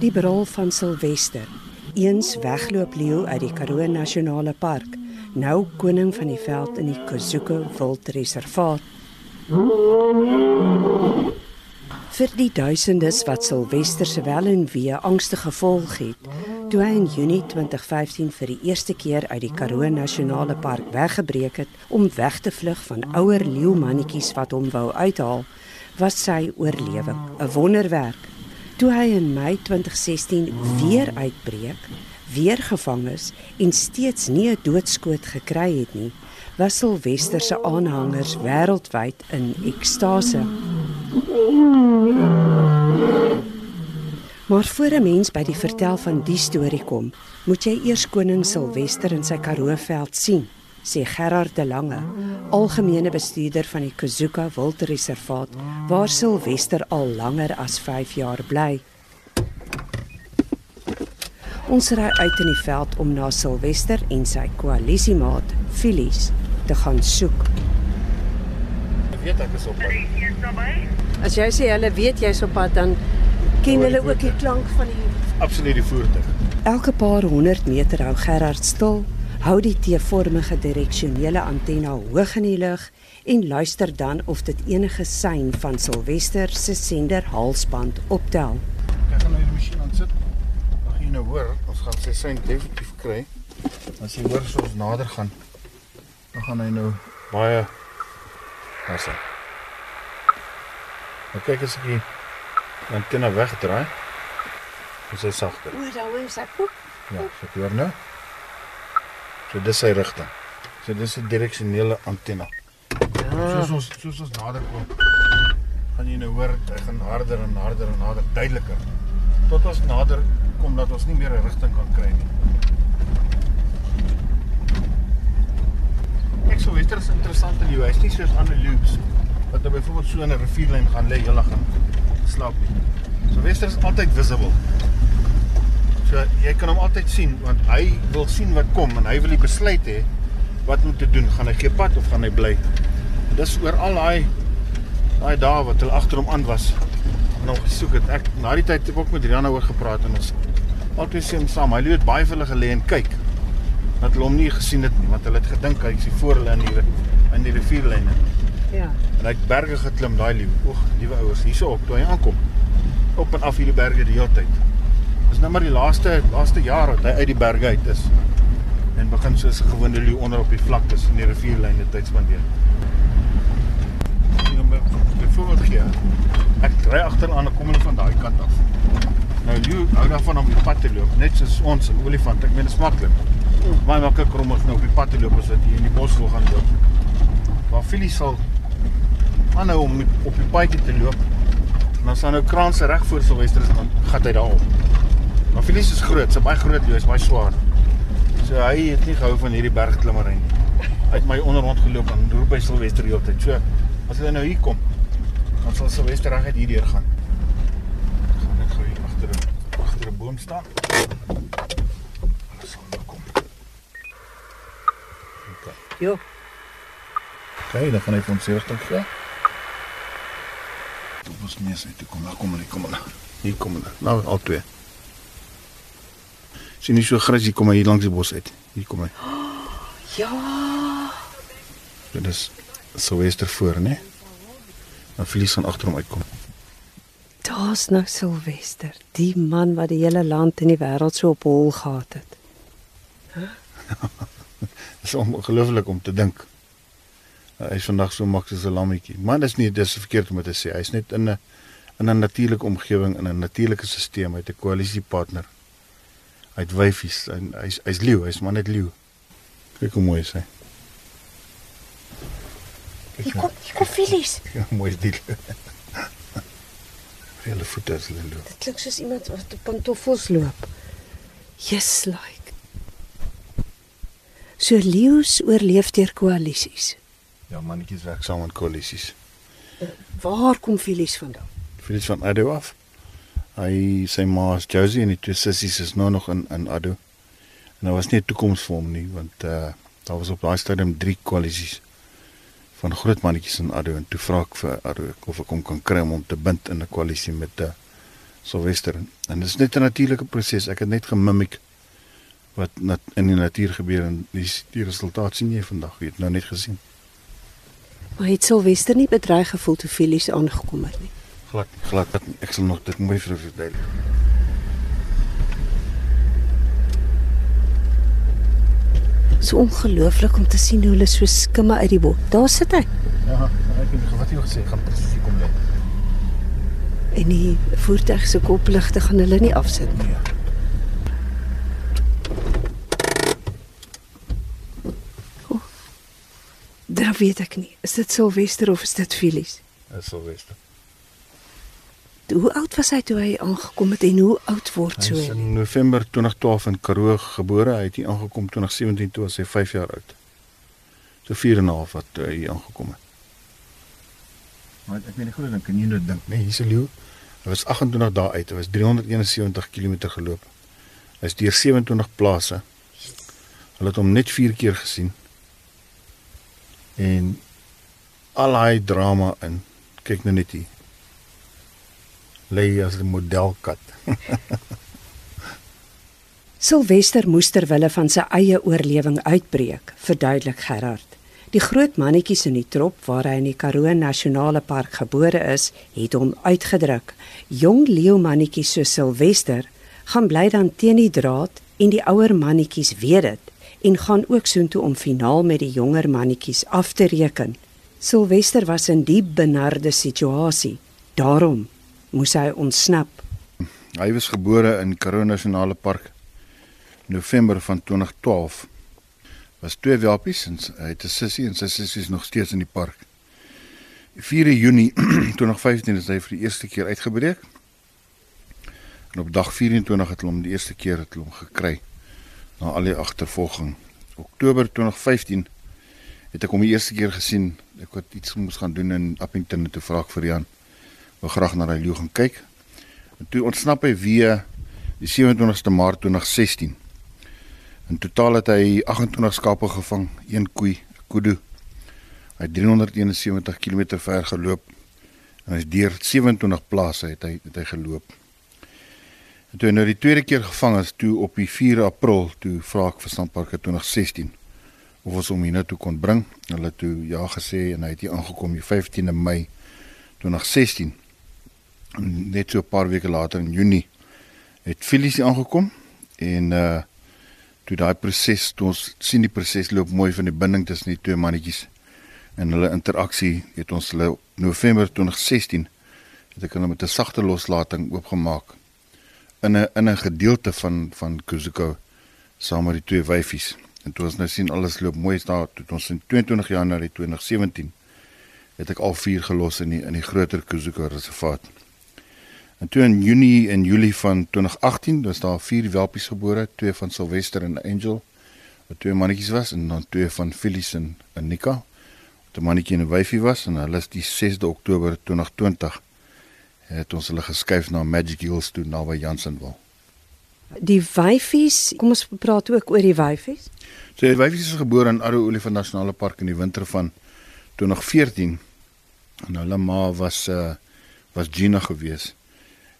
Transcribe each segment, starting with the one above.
Die brul van Silwester, eens wegloop leeu uit die Karoo Nasionale Park, nou koning van die veld in die Kuzuko Wildreservaat. Vir die duisendes wat Silwester se wel en wee angstige gevolg het, toe hy in Junie 2015 vir die eerste keer uit die Karoo Nasionale Park weggebreek het om weg te vlug van ouer leeumannetjies wat hom wou uithaal, was sy oorlewing 'n wonderwerk. Toe hy in Mei 2016 weer uitbreek, weer gevang is en steeds nie 'n doodskoot gekry het nie, was Silwester se aanhangers wêreldwyd in ekstase. Maar voor 'n mens by die vertel van die storie kom, moet jy eers koning Silwester in sy Karooveld sien sê Gerard de Lange, algemene bestuurder van die Kuzuka Wildreservaat, waar Silwester al langer as 5 jaar bly. Ons ry uit in die veld om na Silwester en sy koalisiemaat, Filies, te gaan soek. Ek weet ek is op pad. As jy sê hulle weet jy's op pad, dan ken hulle ook die klank van die Absoluut die voertuig. Elke paar honderd meter hou Gerard stil hou die T-vormige direksionele antenne hoog in die lug en luister dan of dit enige sein van Silwester se sender halsband optel. Ek gaan nou die masjien aan sit. Gaan jy nou hoor, ons gaan sy sein definitief kry. As jy hoor soos nader gaan, dan gaan hy nou baie Daar's hy. Nou kyk as ek die antenne wegdraai. Dis hy sagter. O, daar is hy. Poep. Ja, so ek hoor nou. So dis sy rigting. So dis 'n direksionele antenne. Ja. Soos ons soos ons nader kom, gaan jy nou hoor hy gaan harder en harder en harder duideliker. Tot ons nader kom dat ons nie meer 'n rigting kan kry nie. Ek sou wester is interessant in jou. Hy's nie soos ander loops wat jy byvoorbeeld so in 'n rivierlyn gaan lê hele gaan slaap nie. So wester is altyd visible. So jy kan hom altyd sien want hy wil sien wat kom en hy wil die besluit hê wat om te doen. Gaan hy gee pad of gaan hy bly? Dis oor al daai daai dae wat hulle agter hom aan was. En hom gesoek het. Ek na die tyd het ek met Rihanna oor gepraat en ons altyd hom saam. Hy het baie vir hulle gelê en kyk dat hulle hom nie gesien het nie want hulle het gedink hy's hier voor hulle in die in die rivierlyne. Ja. En hy het berge geklim daai leeu. Oeg, liewe ouers, hierso op toe hy aankom. Op en af hierdie berge die hele tyd. Dis nou maar die laaste laaste jaar wat hy uit die berge uit is. En begin soos 'n gewone leeu onder op die vlaktes in die rivierlyne tyd spandeer. Ek gaan byvoorbeeld gee. Ek ry agteraan en kom hulle van daai kant af. Nou leeu hou daarvan om die pad te loop, net soos ons 'n olifant. Ek meen dit is maklik. Baie makliker om ons nou op die pad te loop as wat hier in die bos wil gaan loop. Maar Philly sal aanhou om op die paadjie te loop. En dan staan nou kraanse reg voor Silwester is dan gat hy daarop. Maar Philly is groot, sy baie groot, is baie swaar. So hy het nie gehou van hierdie bergklimmery nie. Hy het my onderhand geloop en roep by Silwester die hele tyd. So as hulle nou hier kom, dan sal Silwester reg uit hierdeur gaan. Gaan net gou hier agter 'n agter 'n boom staan. Hulle sal nou kom. Okay. Jo. Okay, dan gaan hy vir ons rigting gee. Toe ons neus uit toe kom, daar kom hulle, kom hulle. Hier kom hulle. Nou al twee. Sien nie so grys hier kom hy hier langs die bos uit. Hier kom hy. Ja. Dit is Silwester voor, né? Dan verlies gaan agter hom uitkom. Daar's nou Silwester, die man wat die hele land en die wêreld so op hol gehad het. Dit is ongelooflik om te dink. Hy is vandag so mak soos 'n lammetjie. Maar dis nie dis verkeerd om dit te sê. Hy's net in 'n in 'n natuurlike omgewing in 'n natuurlike stelsel met 'n koalisiepartner. Hy't wyfies en hy's hy's leeu, hy's maar net leeu. Kyk hoe mooi is hy. Hier kom, hier kom Filies. Ja, mooi is die. Hele voete is hulle loop. Dit klink soos iemand wat op pantoffels loop. Yes like. So leeu's oorleef deur koalisies. Ja, mannetjies werk saam in koalisies. Waar kom Filies vandaan? Felix van Addo af. Hy sy ma is Josie en die twee sissies is nou nog in in Addo. En daar was nie 'n toekoms vir hom nie want uh Daar was op daai stadium 3 koalisies van groot mannetjies in Addo en toe vra ek vir Addo of ek hom kan kry om te bind in 'n koalisie met 'n uh, Sylvester. En dit is net 'n natuurlike proses. Ek het net gemimik wat nat, in die natuur gebeur en die, die resultaat sien jy vandag. Jy het nou net gesien. Maar het Sylvester nie bedreig gevoel toe Felies aangekom het nie? Glad, glad. Ek sal nog dit mooi vir verduidelik. So ongelooflik om te sien hoe hulle so skimme uit die bot. Daar sit hy. Ja, ek het wat jy gesê gaan presies kom lê. En die voertuig se kopligte gaan hulle nie afsit nie. Nee. Daar weet ek nie. Is dit Silvester of is dit Felies? Dit is Silvester. Hoe oud was hy toe hy aangekom het en hoe oud word so? Hy is in November 2012 in Karoo gebore. Hy het hier aangekom 2017 toe hy 5 jaar oud. So 4 en 'n half wat hy hier aangekom het. Maar ek weet nie goed dan kan jy nou dink, nee, hier's 'n leeu. Hy was 28 dae uit. Hy was 371 km geloop. Hy is deur 27 plase. Hulle het hom net 4 keer gesien. En al hy drama in. Kyk nou net hier lê as 'n modelkat. Silvester moes ter wille van sy eie oorlewing uitbreek, verduidelik Gerard. Die groot mannetjies in die trop waar hy in die Karoo Nasionale Park gebore is, het hom uitgedruk. Jong leeu mannetjies so Silvester gaan bly dan teen die draad en die ouer mannetjies weet dit en gaan ook soontoe om finaal met die jonger mannetjies af te reken. Silvester was in diep benarde situasie. Daarom moes hy ontsnap. Hy was gebore in Karoo Nasionale Park November van 2012. Was twee welpies en hy het 'n sussie en sy sussie is nog steeds in die park. 4 Junie 2015 is hy vir die eerste keer uitgebreek. En op dag 24 het hulle hom die eerste keer het hulle hom gekry na al die agtervolging. Oktober 2015 het ek hom die eerste keer gesien. Ek het iets moes gaan doen in Appington en toe vra ek vir Jan wou graag na die leeu gaan kyk. En toe ontsnap hy weer die 27ste Maart 2016. In totaal het hy 28 skape gevang, een koei, 'n kudu. Hy het 371 km ver geloop en hy's deur 27 plase het hy het hy geloop. En toe nou die tweede keer gevang is toe op die 4 April toe vra ek vir Sandpark 2016 of ons hom hiernatoe kon bring. Hulle toe ja gesê en hy het hier aangekom die 15de Mei 2016 net so 'n paar weke later in Junie het Felicie aangekom en uh toe daai proses toe ons sien die proses loop mooi van die binding tussen die twee mannetjies en hulle interaksie het ons hulle November 2016 het ek hulle met 'n sagte loslating oopgemaak in 'n in 'n gedeelte van van Kuzuko saam met die twee wyfies. En toe ons nou sien alles loop mooi daar toe ons in 22 Januarie 2017 het ek al vier gelos in die in die groter Kuzuko reservaat. En toe in Junie en Julie van 2018 was daar vier welpies gebore, twee van Sylvester en Angel, wat twee mannetjies was en dan twee van Phyllis en Nika, wat 'n mannetjie en 'n wyfie was en hulle is die 6de Oktober 2020 het ons hulle geskuif na Magic Hills toe naby Jansenwil. Die wyfies, kom ons praat ook oor die wyfies. So die wyfies is gebore in Arrow Olifant Nasionale Park in die winter van 2014 en hulle ma was uh was Gina geweest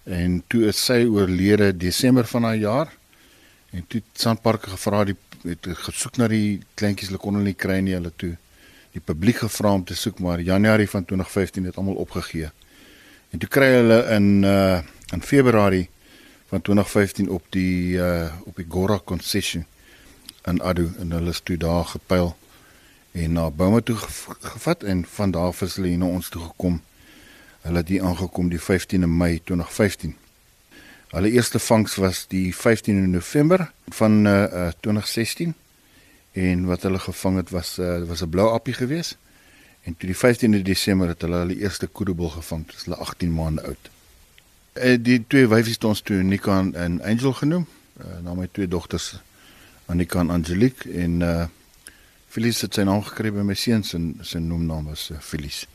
en toe is sy oorlede Desember van daai jaar. En toe Sandparke gevra die het gesoek na die kleintjies hulle kon hulle nie kry nie. Hulle toe die publiek gevra om te soek maar Januarie van 2015 het almal opgegee en toe kry hulle in uh in Februarie van 2015 op die uh op die Gora concession in Adu en hulle is toe daar gepyl en na Bouma toe gevat en van daar af is hulle hier na ons toe gekom Hulle het hier aangekom die 15de Mei 2015. Hulle eerste vangs was die 15de November van uh, uh 2016 en wat hulle gevang het was uh, was 'n blou appie geweest. En toe die 15de Desember het hulle hulle eerste koedebul gevang, dis hulle 18 maande oud. Uh, die twee wyfies het ons toe Nika en Angel genoem, uh, na my twee dogters Anika en Angelique en uh Felice het sy naam gekry by my seuns en sy noemnaam was uh, Felice.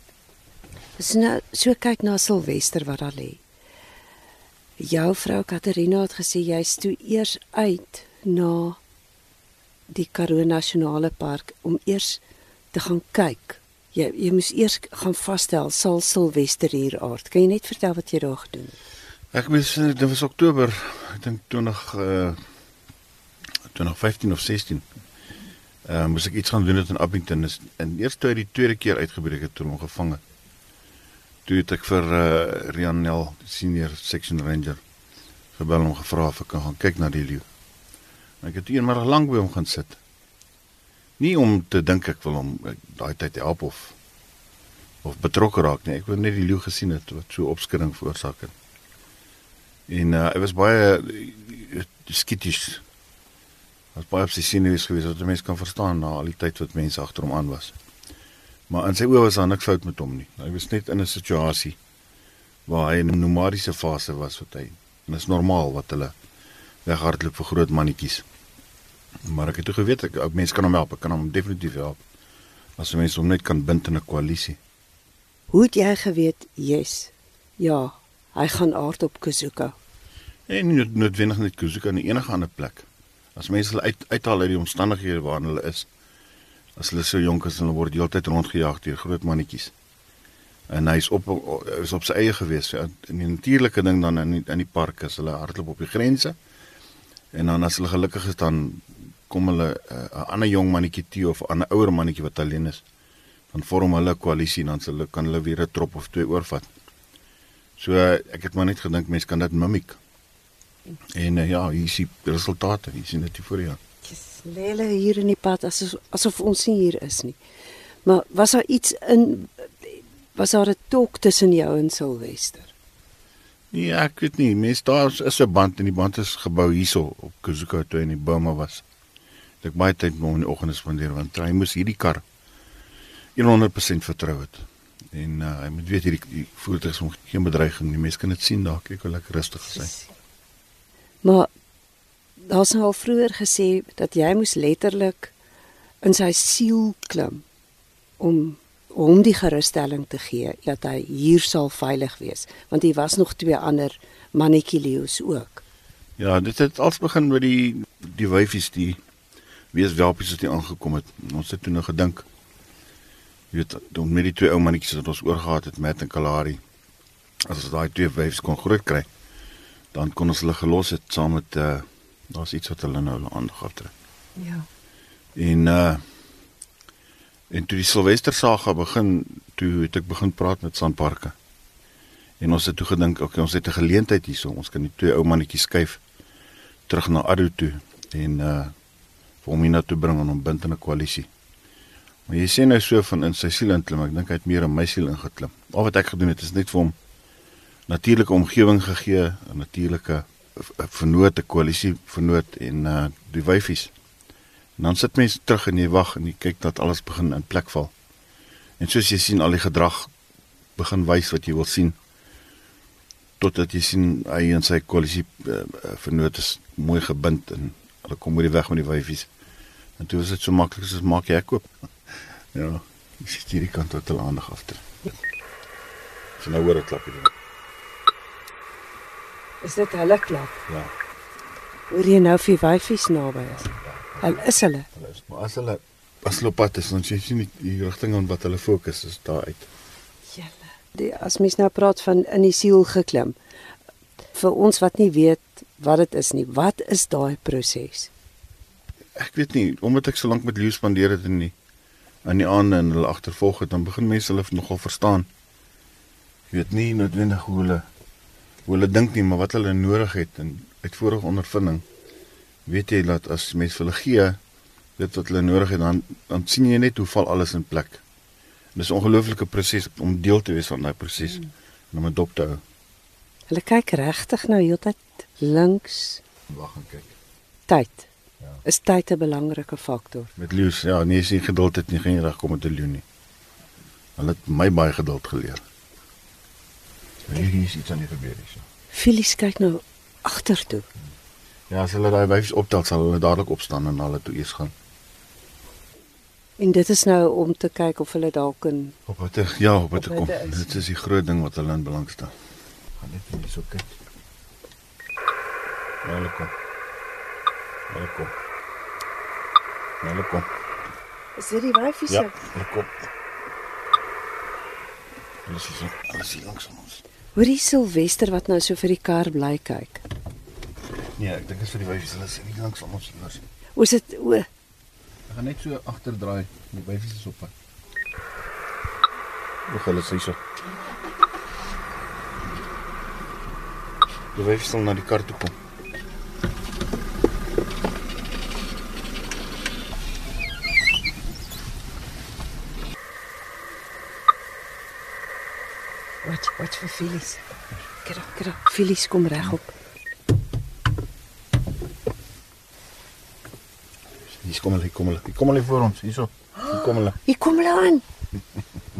Dis nou so kyk na Silwester wat daar lê. Jou vrou Katerina het gesê jy's toe eers uit na die Karoo Nasionale Park om eers te gaan kyk. Jy jy moes eers gaan vasstel sal Silwester hier aard. Kan jy net vertel wat jy daar gedoen het? Ek was dit was Oktober, ek dink 20 uh 2015 of 16. Ehm uh, moes ek iets gaan doen in Appington is en eers toe die tweede keer uitgebreek het toe hom gevang het. Toe het ek vir uh Rianel, senior section ranger gebel om gevra of ek kan gaan kyk na die leeu. Ek het eendag lank by hom gaan sit. Nie om te dink ek wil hom daai tyd help of of betrokke raak nie. Ek wou net die leeu gesien het wat so opskudding veroorsaak het. En uh, hy was baie skieties. Was baie obsessief geweest wat mense kan verstaan na al die tyd wat mense agter hom aan was. Maar in sy oë was daar niks fout met hom nie. Hy was net in 'n situasie waar hy in 'n nomadiese fase was wat hy en dit is normaal wat hulle weghardloop vir groot mannetjies. Maar ek het toe geweet ek ook mense kan hom help, ek kan hom definitief help. As mense hom net kan bind in 'n koalisie. Hoe het jy geweet, yes. Ja, hy gaan aard op Kuzuka. En nie noodwendig net Kuzuka nie, enige ander plek. As mense hulle uit uithaal uit die omstandighede waarin hulle is. As hulle so jonk is en hulle word heeltyd rondgejaag deur groot mannetjies. En hy's op is op sy eie gewees. Ja, in die natuurlike ding dan in die, in die park is hulle hardloop op die grense. En dan as hulle gelukkig is dan kom hulle eh, 'n uh, ander jong mannetjie toe of 'n ander ouer mannetjie wat alleen is. Dan vorm hulle 'n koalisie dan hulle kan hulle weer 'n trop of twee oorvat. So ek het maar net gedink mense kan dit mimiek. En uh, ja, hier is die resultate. Hier sien dit voor jou. Lele hier in die pad asof asof ons nie hier is nie. Maar was daar iets in was daar 'n talk tussen jou en Silwester? Nee, ek weet nie. Mense daar is 'n band en die band is gebou hierso op Kuzuka toe in die Burma was. Ek baie tyd hom in die oggend spandeer want hy moes hierdie kar 100% vertrou het. En uh, hy moet weet hierdie voertuig is geen bedreiging nie. Mense kan dit sien daar, kyk hoe lekker rustig hy is. Maar daar's nou al vroeër gesê dat jy moes letterlik in sy siel klim om hom die gerusstelling te gee dat hy hier sal veilig wees want hier was nog twee ander mannetjie leeu's ook. Ja, dit het als begin met die die wyfies die wees welpies wat hier aangekom het. Ons het toe nou gedink jy weet dan met die twee ou mannetjies wat ons oorgehad het met en Kalari as ons daai twee wyfies kon groot kry dan kon ons hulle gelos het saam met uh daar's iets wat hulle nou aandag aftrek. Ja. En uh En toe die Silwester saga begin, toe het ek begin praat met Sanparke. En ons het toe gedink, okay, ons het 'n geleentheid hierso. Ons kan die twee ou mannetjies skuif terug na Adu toe en uh vir hom hiernatoe bring en hom bind in 'n koalisie. Maar jy sê nou so van in sy siel inklim, ek dink hy het meer in my siel ingeklim. Al wat ek gedoen het is net vir hom natuurlike omgewing gegee, 'n natuurlike vernoot, 'n koalisie vernoot en uh die wyfies. En dan sit mense terug en jy wag en jy kyk dat alles begin in plek val. En soos jy sien al die gedrag begin wys wat jy wil sien totdat jy sien hy en sy koalisie uh, vernoot is mooi gebind en hulle kom oor die weg met die wyfies. En toe is dit so maklik soos maak jy koop. ja, jy sien hierdie kant tot hulle aandag aftrek. So nou hoor ek klap hier. Is dit hulle klap? Ja. Hoor jy nou vir wyfies naby is? Hulle is hulle. Hulle is maar as hulle as hulle op pad is, dan sien jy nie die rigting aan wat hulle fokus is daar uit. Julle. Die as mens nou praat van in die siel geklim. Vir ons wat nie weet wat dit is nie, wat is daai proses? Ek weet nie, omdat ek so lank met Leo spandeer het in die aan die aande en hulle agtervolg het, dan begin mense hulle nogal verstaan. Jy weet nie noodwendig hoe hulle hoe hulle dink nie, maar wat hulle nodig het en uit vorige ondervinding weet jy dat as mens vir hulle gee dit wat hulle nodig het dan dan sien jy net hoe val alles in plek. En dis 'n ongelooflike proses om deel te wees van daai proses mm. en om 'n dop te hou. Hulle kyk regtig nou heeltyd links. Wag en kyk. Tyd. Ja. Is tyd 'n belangrike faktor? Met Leus, ja, nee, as jy geduld het nie, gaan jy regkom met 'n leeu nie. Hulle het my baie geduld geleer. Hier is iets aan die gebeur hier. Filies kyk nou agtertoe. Ja, as hulle daai wyfies optel, sal hulle dadelik opstaan en hulle toe eers gaan. En dit is nou om te kyk of hulle dalk in op wat ja, op wat kom. Dit is die groot ding wat hulle in belang stel. Gaan net hier so kyk. Ja, hulle kom. Hulle kom. Hulle kom. Is dit die wyfies? Ja, hulle kom. Hulle is hier. Hulle is hier langs ons. Hoorie Silwester wat nou so vir die kar bly kyk. Nee, ek dink dit is vir die wyfies. Hulle is hier langs ons. Hulle is. O, is dit o, Ek gaan net so agterdraai. Die wyfies is op pad. Hoe hulle sê so. Die wyfies sal na die kar toe kom. wat wat vir Filies. Kyk, kyk, Filies kom regop. Hier kom hulle, kom hulle. Hier kom hulle voor ons. Hierso. Hier kom hulle. Hier kom hulle aan.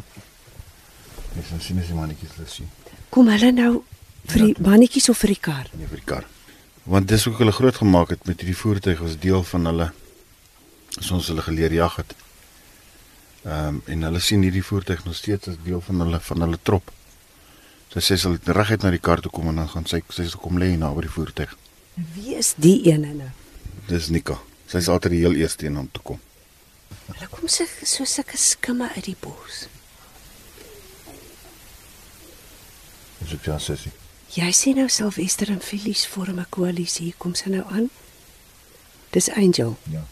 Dis nou sien as die mannetjies hulle sien. Kom hulle nou vir die mannetjies of vir die kar? Nee, vir die kar. Want dis ook hulle groot gemaak het met hierdie voertuig was deel van hulle as ons hulle geleer jag het. Ehm um, en hulle sien hierdie voertuig nog steeds as deel van hulle van hulle trop. So sy sal reguit na die kar toe kom en dan gaan sy sy sal kom lê naby die voertuig. Wie is die ene nou? Dis Nika. Sy's altyd die heel eerste een om te kom. Hulle kom so so sulke skimme uit die bos. Dis ook ja sussie. Jy sien nou Silwester en Filies vorm 'n koalisie. Kom sy nou aan? Dis Angel. Ja.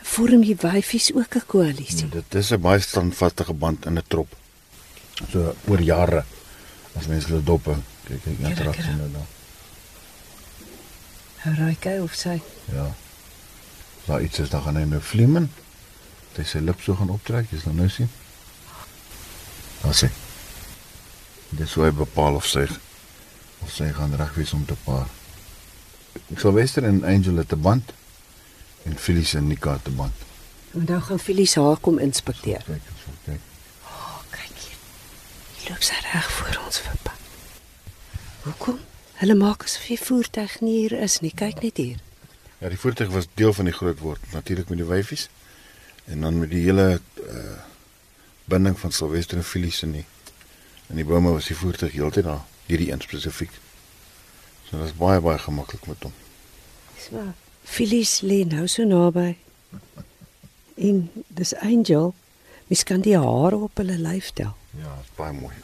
Vorm die wyfies ook 'n koalisie. Nee, dit is 'n baie standvaste band in 'n trop. So oor jare as mense hulle dop hou. Kyk kyk lekker. nou daar. Hou raai kyk of sy. Ja. Daar iets is dan gaan hy nou vleemen. Hy sy lip so gaan optrek, jy sal nou sien. Daar sê. Dis hoe hy bepaal of sy of sy gaan reg wees om te paar. Sylvester en Angel het 'n band en Felice en Nika het 'n band. En nou gaan Filies haar kom inspekteer. Kyk, so kyk. O, oh, kyk hier. Hier loop sy reg voor ons verby. Hoekom? Hulle maak asof die voertuig nie hier is nie. Kyk net hier. Ja, die voertuig was deel van die groot word, natuurlik met die wyfies en dan met die hele uh binding van Sylvester en Felice in die in die bome was die voertuig heeltyd daar, hierdie een spesifiek. So dit is baie baie gemaklik met hom. Dis waar. Filies lê nou so naby. En dis Angel. Mens kan die hare op hulle lyf tel. Ja, dit is baie mooi.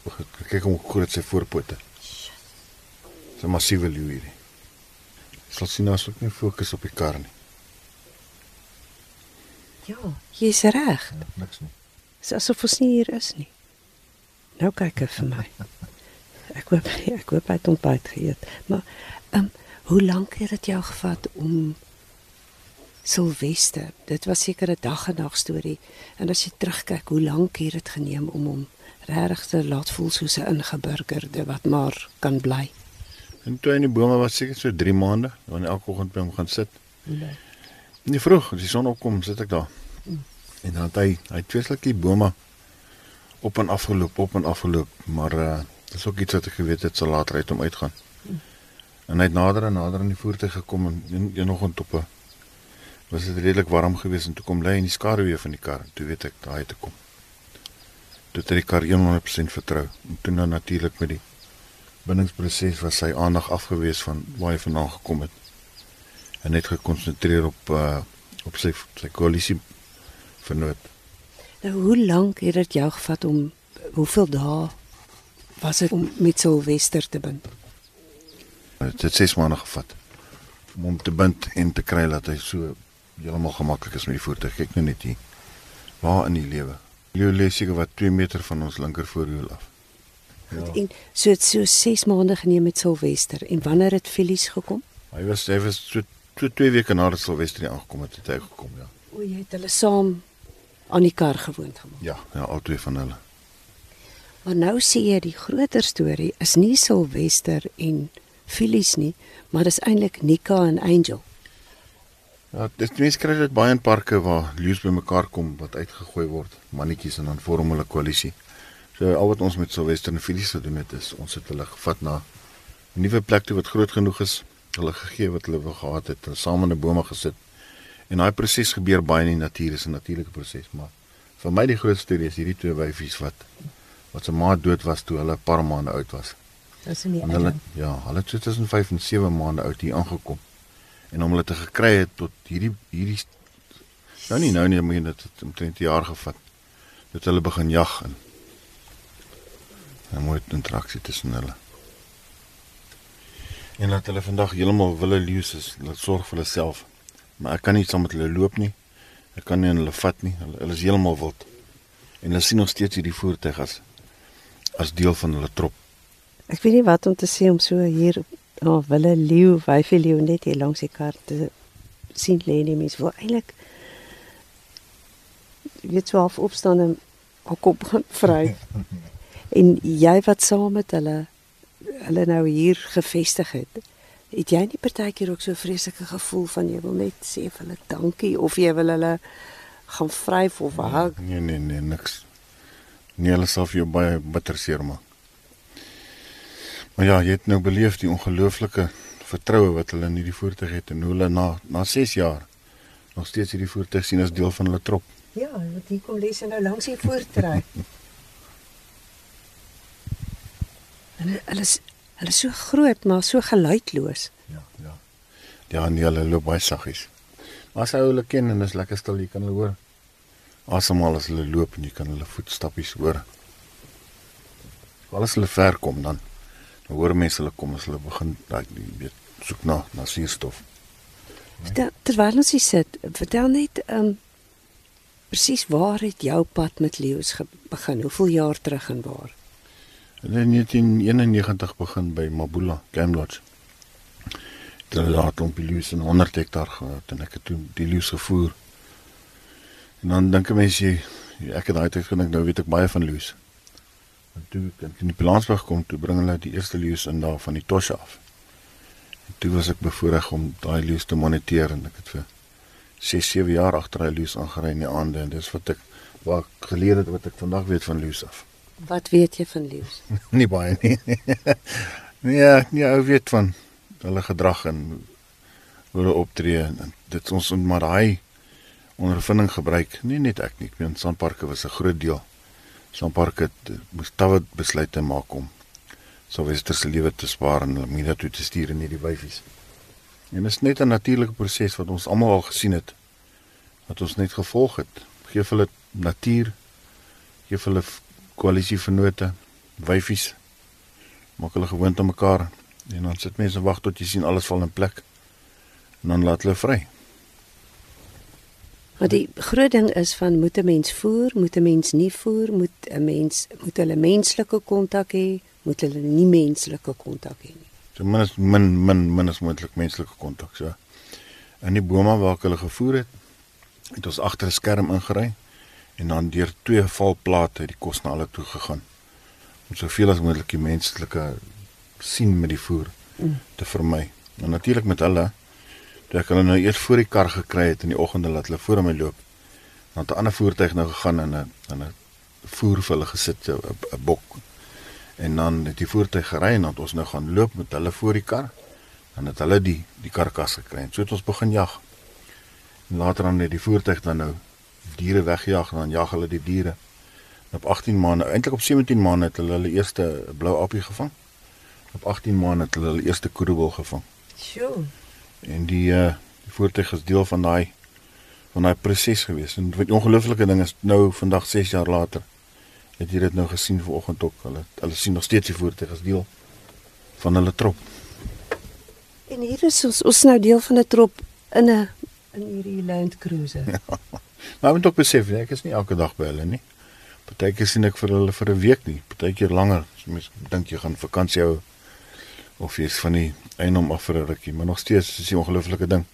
Kyk hoe groot sy voorpote. Dis 'n massiewe leeu hierdie. Sal sien as ook nie fokus op die kar nie. Ja, jy's reg. Ja, niks nie. Dis asof ons nie hier is nie. Nou kyk hy vir my. Ek hoop ek hoop hy het ontbyt geëet. Maar ehm um, hoe lank het dit jou gevat om Silvester? Dit was seker 'n dag en nag storie. En as jy terugkyk, hoe lank het dit geneem om hom regtig te laat voel soos 'n ingeburgerde wat maar kan bly? En toe in die bome was seker so 3 maande, wanneer elke oggend by hom gaan sit. Nee. Nie vroeg, as die son opkom, sit ek daar. En dan het hy hy het twee slukkie bome op en af geloop, op en af geloop, maar uh dis ook iets wat ek geweet het sal later uit hom uitgaan. En hy het nader en nader aan die voertuig gekom en een, een oggend op 'n was dit redelik warm geweest en toe kom lê in die skaduwee van die kar. Toe weet ek daai te kom. Toe het die kar 100% vertrou. En toe nou natuurlik met die bindingsproses was sy aandag afgewees van waar hy vandaan gekom het en net gekonsentreer op uh op sy sy koalisie vernoot. Nou hoe lank het dit jou gevat om hoeveel dae was dit om met Silvester te bind? Dit het 6 maande gevat om hom te bind en te kry dat hy so heeltemal gemaklik is met die voertuig. Kyk nou net hier. Waar in die lewe. Leo lê seker wat 2 meter van ons linker voorwiel af. Ja. En so het so 6 maande geneem met Silvester en wanneer het Filies gekom? Hy was hy was so so 2 weke nadat Silvester hier aangekom het, het hy gekom, ja. O, jy het hulle saam aan die kar gewoond gemaak. Ja, ja, al twee van hulle. Maar nou sê jy die groter storie is nie Silvester en Filies nie, maar dis eintlik Nika en Angel. Ja, dis mense kry dit baie in parke waar leeu's bymekaar kom wat uitgegooi word, mannetjies en dan vorm hulle koalisie. So al wat ons met Silvester en Felice gedoen het is ons het hulle gevat na 'n nuwe plek toe wat groot genoeg is, hulle gegee wat hulle wou gehad het, hulle saam in 'n bome gesit. En daai proses gebeur baie in die natuur, is 'n natuurlike proses, maar vir my die grootste storie is hierdie twee wyfies wat wat se ma dood was toe hulle 'n paar maande oud was. Dis nie En hulle ja, hulle het so tussen 5 en 7 maande oud hier aangekom. En om hulle te gekry het tot hierdie hierdie Nou nie nou nie, maar dit het omtrent 'n jaar gevat. Dat hulle begin jag en 'n mooi interaksie tussen hulle. En dat hulle vandag heeltemal wille leus is, hulle sorg vir hulle self. Maar ek kan nie saam met hulle loop nie. Ek kan nie hulle vat nie. Hulle, hulle is heeltemal wild. En hulle sien nog steeds hierdie voertuig as as deel van hulle trop. Ek weet nie wat om te sê om so hier op oh, wille leeu, wyfie leeu net hier langs die kar te sien lê nie mens wil eintlik weet so half opstaan en haar kop gaan vry. en jy wat saam met hulle hulle nou hier gevestig het. Het jy nie partykeer ook so vreeslike gevoel van jy wil net sê vir hulle dankie of jy wil hulle gaan vryf of hak? Nee nee nee niks. Nee, hulle sal vir jou baie bitter seer maak. Maar ja, jy het nou beleef die ongelooflike vertroue wat hulle in hierdie voertuig het en hoe hulle na na 6 jaar nog steeds hierdie voertuig sien as deel van hulle trop. Ja, want hier kom lees nou langs hier voortry. hulle hulle is hulle is so groot maar so geluidloos. Ja, ja. Ja, nee, hulle loop baie saggies. Maar as jy hulle ken en is lekker stil, jy kan hulle hoor. Asemhaal as hulle loop en jy kan hulle voetstappies hoor. As hulle ver kom dan hoor mense hulle kom as hulle begin daai weet soek na na suurstof. Vertel, terwyl ons hier sit, vertel net ehm um, presies waar het jou pad met leeu's begin? Hoeveel jaar terug en waar? In 1991 begin by Mabula Game Lodge. Daar het hom leeu's in 100 hektaar gehad en ek het toe die leeu's gevoer. En dan dink 'n mens jy ek het daai tyd gedink nou weet ek baie van leeu's. En toe ek in die Plaasberg kom, toe bring hulle die eerste leeu's in daar van die Tosha af. En toe was ek bevoorreg om daai leeu's te moniteer en ek het vir 6, 7 jaar agter hy leus aangery in die aande en dis wat ek wat geleer het wat ek vandag weet van leus af. Wat weet jy van leus? nie baie nie. nee, nee, ou weet van hulle gedrag en hoe hulle optree en dit ons maar daai ondervinding gebruik. Nie net ek nie, ek weet Sanparke was 'n groot deel. Sanparke moes tawe besluite maak om sou wester se lewe te spaar en moet dit toe te stuur in hierdie wyfies. En dit is net 'n natuurlike proses wat ons almal al gesien het. Wat ons net gevolg het. Geef hulle natuur. Geef hulle koalisie vennote, wyfies. Maak hulle gewoond aan mekaar en dan sit mense wag tot jy sien alles val in plek. En dan laat hulle vry. Maar die groot ding is van moet 'n mens voer, moet 'n mens nie voer, moet 'n mens moet hulle menslike kontak hê, moet hulle nie menslike kontak hê nie so min as min min min as moontlik menslike kontak so. In die bome waar ek hulle gevoer het, het ons agter 'n skerm ingery en dan deur twee valplate die kos na hulle toe gegaan. Om soveel as moontlik die menslike sien met die voer mm. te vermy. En natuurlik met hulle toe ek hulle nou eers voor die kar gekry het in die oggende laat hulle voor my loop. Dan 'n ander voertuig nou gegaan en 'n 'n voer vir hulle gesit 'n bok. En dan het die voertuig gery en dan ons nou gaan loop met hulle voor die kar. Dan het hulle die die karkas gekry en so het ons begin jag. En later dan het die voertuig dan nou diere weggejaag en dan jag hulle die diere. En op 18 maande eintlik op 17 maande het hulle hulle eerste blou appie gevang. Op 18 maande het hulle hulle eerste koeroebel gevang. Sjoe en die uh die voertuig is deel van daai van daai proses gewees en wat ongelooflike ding is nou vandag 6 jaar later het jy dit nou gesien vanoggend ook hulle hulle sien nog steeds die voertuig as deel van hulle trop. En hier is ons ons nou deel van 'n trop in 'n in hierdie Land Cruiser. Ja. Maar moet ook besef ek is nie elke dag by hulle nie. Partykeer sien ek vir hulle vir 'n week nie, partykeer langer. Mens dink jy gaan vakansie hou of jy's van die eiendom af vir 'n rukkie, maar nog steeds is dit 'n ongelooflike ding.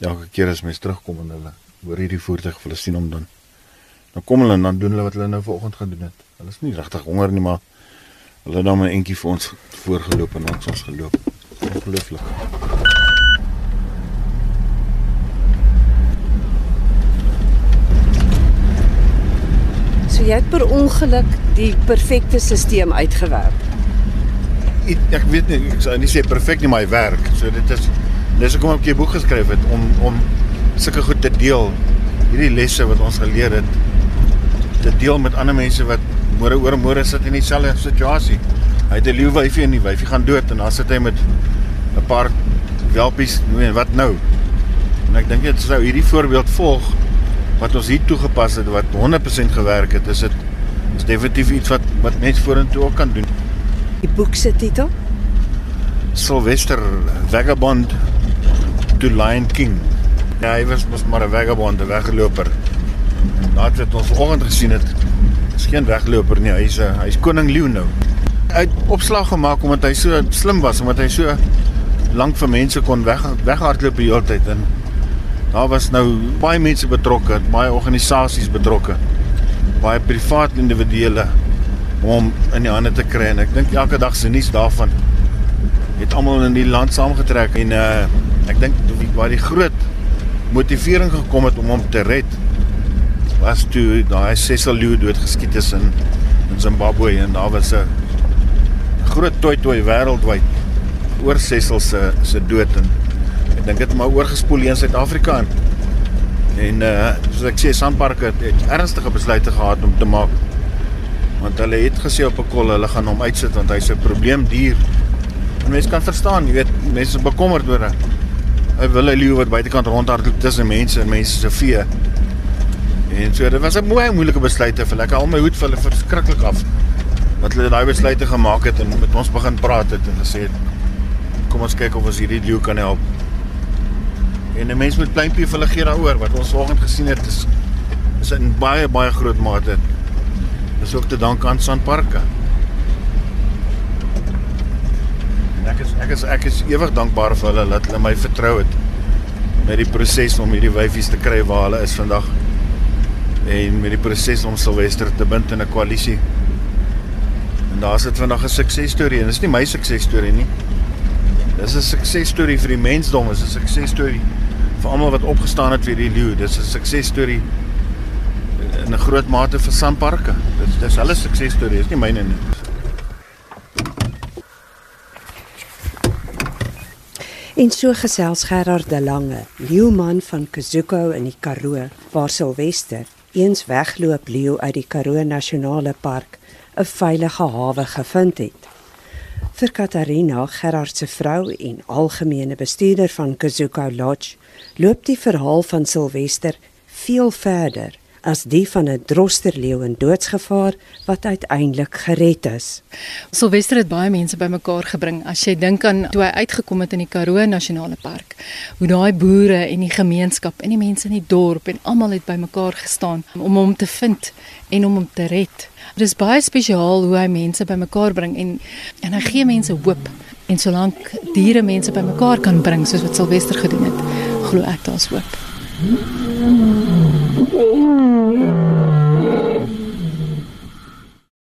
Elke keer as mens terugkom en hulle hoor hierdie voertuig vir hulle sien hom dan Dan kom hulle en dan doen hulle wat hulle nou vanoggend gedoen het. Hulle is nie regtig honger nie, maar hulle het dan 'n entjie vir ons voorgeloop en ons ons geloop. Ongelooflik. Jy het per ongeluk die perfekte stelsel uitgewerk. Ek weet nie, ek sou nie sê perfek nie, maar hy werk. So dit is dis hoekom ek 'n boek geskryf het om om sulke goed te deel. Hierdie lesse wat ons geleer het te deel met ander mense wat môre oor môre sit in dieselfde situasie. Hy het 'n leeu wyfie en die wyfie gaan dood en dan sit hy met 'n paar welpies, nee, wat nou? En ek dink dit sou hierdie voorbeeld volg wat ons hier toegepas het wat 100% gewerk het, is dit is definitief iets wat wat mens vorentoe ook kan doen. Die boek se titel? Sylvester Vagabond to Lion King. Ja, hy was mos maar 'n vagabond, 'n weggeloper. En nadat het ons vanoggend gesien het, is geen wegloper nie. Hy's 'n hy's koning leeu nou. Hy het opslag gemaak omdat hy so slim was, omdat hy so lank vir mense kon weg weghardloop die hele tyd en daar was nou baie mense betrokke, baie organisasies betrokke. Baie privaat individue om in die hande te kry en ek dink elke dag se nuus daarvan het almal in die land saamgetrek en uh ek dink waar die groot motivering gekom het om hom te red was toe daai Cecil Lew doodgeskiet is in in Zimbabwe en daar was 'n groot toy wêreldwyd oor Cecil se se dood en ek dink dit maar oorgespoel in Suid-Afrika en en uh soos ek sê Sandpark het, het ernstige besluite gehad om te maak want hulle het gesê op 'n kol hulle gaan hom uitsit want hy's 'n probleem dier en mense kan verstaan jy weet mense is bekommerd oor 'n hy wil 'n leeu wat buitekant rondhardloop tussen mense en mense se vee En so dit was 'n mooi moeilike besluit te vir ek al my hoed vir hulle verskriklik af. Wat hulle daai besluite gemaak het en met ons begin praat het en gesê het kom ons kyk of ons hierdie leeu kan help. En 'n mens moet pleintjie vir hulle gee daaroor wat ons vanoggend gesien het is is in baie baie groot mate. Dis ook te dank aan Sanparks. Ek is ek is ek is ewig dankbaar vir hulle dat hulle my vertrou het met die proses om hierdie wyfies te kry waar hulle is vandag en met die proses om Silwester te bind in 'n koalisie. En daar's dit vandag 'n suksesstorie en dit is nie my suksesstorie nie. Dis 'n suksesstorie vir die mensdom, dis 'n suksesstorie vir almal wat opgestaan het vir die leeu. Dis 'n suksesstorie in 'n groot mate vir Sanparks. Dis dis hulle suksesstorie, is nie myne nie. En so gesels Gerard de Lange, leeuman van Kazuko in die Karoo, waar Silwester eens wegloop leeu uit die Karoo Nasionale Park 'n veilige hawe gevind het. Vir Katarina Gerard se vrou en algemene bestuurder van Kazuko Lodge loop die verhaal van Silwester veel verder as die van 'n drosterleeu in doodsgevaar wat uiteindelik gered is. Silwester het baie mense bymekaar gebring. As jy dink aan toe hy uitgekom het in die Karoo Nasionale Park, hoe daai boere en die gemeenskap en die mense in die dorp en almal het bymekaar gestaan om hom te vind en om hom te red. Dit is baie spesiaal hoe hy mense bymekaar bring en en hy gee mense hoop. En solank diere mense bymekaar kan bring soos wat Silwester gedoen het, glo ek daar's hoop. Hmm. Yeah.